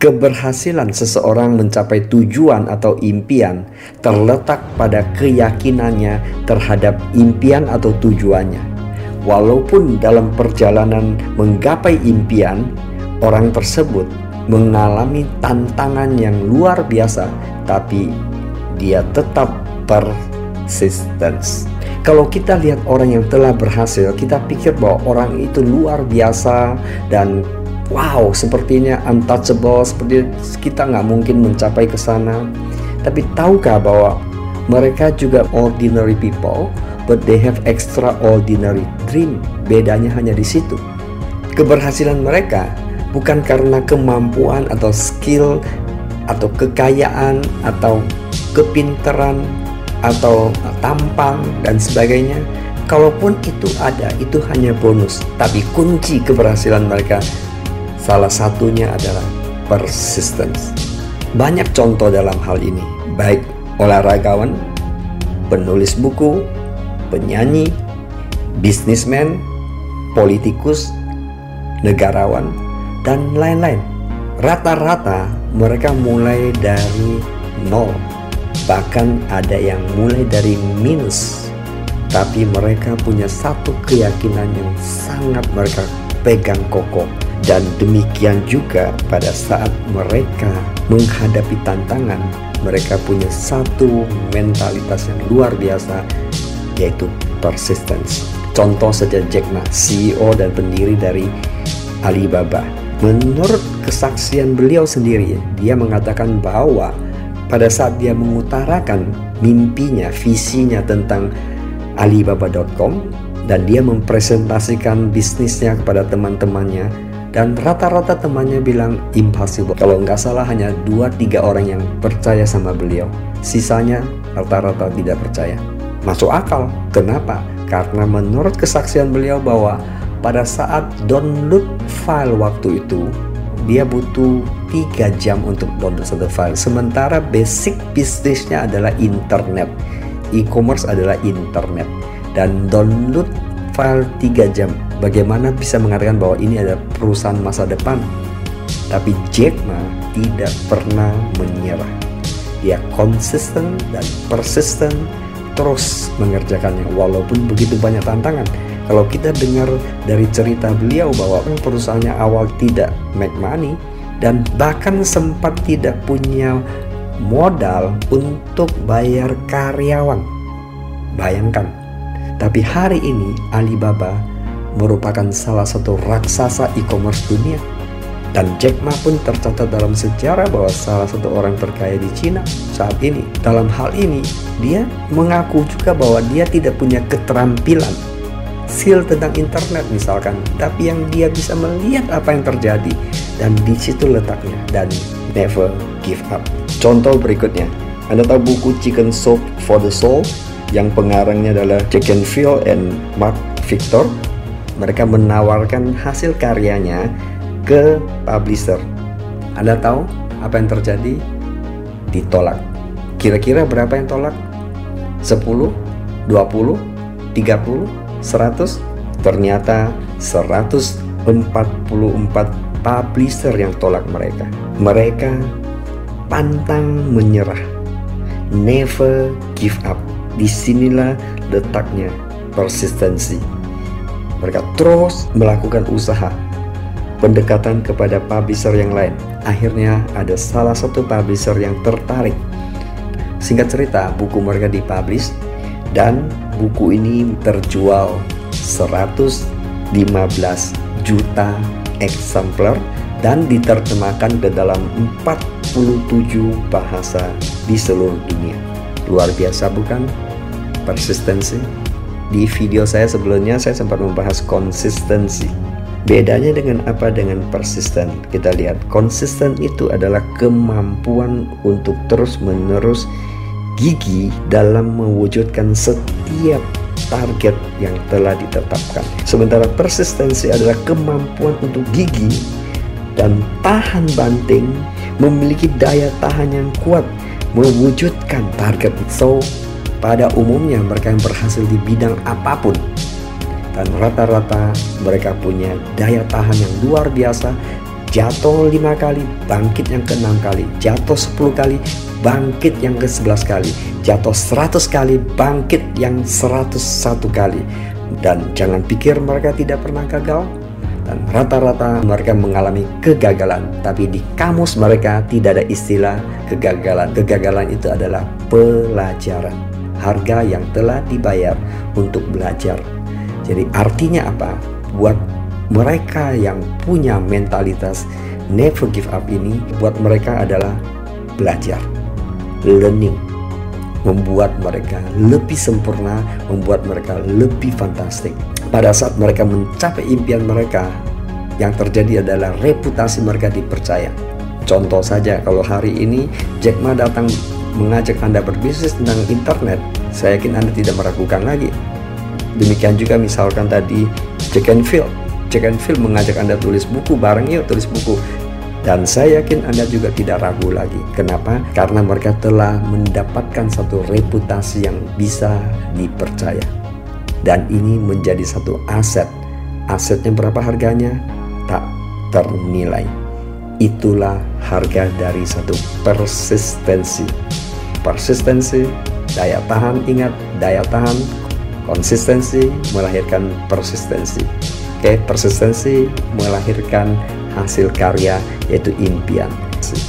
Keberhasilan seseorang mencapai tujuan atau impian terletak pada keyakinannya terhadap impian atau tujuannya. Walaupun dalam perjalanan menggapai impian, orang tersebut mengalami tantangan yang luar biasa, tapi dia tetap persistence. Kalau kita lihat orang yang telah berhasil, kita pikir bahwa orang itu luar biasa dan wow sepertinya untouchable seperti kita nggak mungkin mencapai ke sana. Tapi tahukah bahwa mereka juga ordinary people but they have extraordinary dream. Bedanya hanya di situ. Keberhasilan mereka bukan karena kemampuan atau skill atau kekayaan atau kepintaran atau tampang dan sebagainya. Kalaupun itu ada itu hanya bonus. Tapi kunci keberhasilan mereka Salah satunya adalah persistence. Banyak contoh dalam hal ini, baik olahragawan, penulis buku, penyanyi, bisnismen, politikus, negarawan, dan lain-lain. Rata-rata mereka mulai dari nol, bahkan ada yang mulai dari minus. Tapi mereka punya satu keyakinan yang sangat mereka pegang kokoh dan demikian juga pada saat mereka menghadapi tantangan, mereka punya satu mentalitas yang luar biasa, yaitu persistence. Contoh saja Jack Ma, CEO dan pendiri dari Alibaba. Menurut kesaksian beliau sendiri, dia mengatakan bahwa pada saat dia mengutarakan mimpinya, visinya tentang Alibaba.com dan dia mempresentasikan bisnisnya kepada teman-temannya, dan rata-rata temannya bilang impossible. Kalau nggak salah hanya 2-3 orang yang percaya sama beliau. Sisanya rata-rata tidak percaya. Masuk akal. Kenapa? Karena menurut kesaksian beliau bahwa pada saat download file waktu itu dia butuh 3 jam untuk download satu file. Sementara basic bisnisnya adalah internet. E-commerce adalah internet. Dan download file 3 jam bagaimana bisa mengatakan bahwa ini adalah perusahaan masa depan? Tapi Jack Ma tidak pernah menyerah. Dia konsisten dan persisten terus mengerjakannya walaupun begitu banyak tantangan. Kalau kita dengar dari cerita beliau bahwa perusahaannya awal tidak make money dan bahkan sempat tidak punya modal untuk bayar karyawan. Bayangkan. Tapi hari ini Alibaba merupakan salah satu raksasa e-commerce dunia. Dan Jack Ma pun tercatat dalam sejarah bahwa salah satu orang terkaya di Cina saat ini. Dalam hal ini, dia mengaku juga bahwa dia tidak punya keterampilan skill tentang internet misalkan, tapi yang dia bisa melihat apa yang terjadi dan di situ letaknya dan never give up. Contoh berikutnya, Anda tahu buku Chicken Soup for the Soul yang pengarangnya adalah Jack Phil and Mark Victor? Mereka menawarkan hasil karyanya ke publisher. Anda tahu apa yang terjadi? Ditolak. Kira-kira berapa yang tolak? 10, 20, 30, 100? Ternyata 144 publisher yang tolak mereka. Mereka pantang menyerah. Never give up. Di sinilah letaknya persistensi mereka terus melakukan usaha pendekatan kepada publisher yang lain. Akhirnya ada salah satu publisher yang tertarik. Singkat cerita, buku mereka dipublish dan buku ini terjual 115 juta eksemplar dan diterjemahkan ke dalam 47 bahasa di seluruh dunia. Luar biasa bukan? Persistensi di video saya sebelumnya saya sempat membahas konsistensi. Bedanya dengan apa dengan persisten? Kita lihat konsisten itu adalah kemampuan untuk terus-menerus gigi dalam mewujudkan setiap target yang telah ditetapkan. Sementara persistensi adalah kemampuan untuk gigi dan tahan banting, memiliki daya tahan yang kuat, mewujudkan target. So, pada umumnya mereka yang berhasil di bidang apa pun. Dan rata-rata mereka punya daya tahan yang luar biasa jatuh lima kali, bangkit yang keenam kali, jatuh sepuluh kali, bangkit yang ke sebelas kali, jatuh seratus kali, bangkit yang seratus satu kali. Dan jangan pikir mereka tidak pernah gagal, dan rata-rata mereka mengalami kegagalan. Tapi di kamus mereka tidak ada istilah kegagalan. Kegagalan itu adalah pelajaran harga yang telah dibayar untuk belajar jadi artinya apa buat mereka yang punya mentalitas never give up ini buat mereka adalah belajar learning membuat mereka lebih sempurna, membuat mereka lebih fantastik. Pada saat mereka mencapai impian mereka, yang terjadi adalah reputasi mereka dipercaya. Contoh saja, kalau hari ini Jack Ma datang mengajak Anda berbisnis tentang internet, saya yakin Anda tidak meragukan lagi. Demikian juga misalkan tadi Jack Phil. Jack Phil mengajak Anda tulis buku, bareng yuk tulis buku. Dan saya yakin Anda juga tidak ragu lagi. Kenapa? Karena mereka telah mendapatkan satu reputasi yang bisa dipercaya. Dan ini menjadi satu aset. Asetnya berapa harganya? Tak ternilai. Itulah harga dari satu persistensi. Persistensi, daya tahan, ingat, daya tahan, konsistensi melahirkan persistensi. Oke, persistensi melahirkan hasil karya yaitu impian.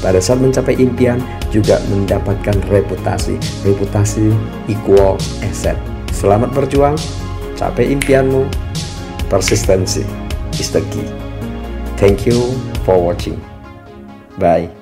Pada saat mencapai impian juga mendapatkan reputasi. Reputasi equal asset. Selamat berjuang, capai impianmu. Persistensi is the key. Thank you for watching. Bye.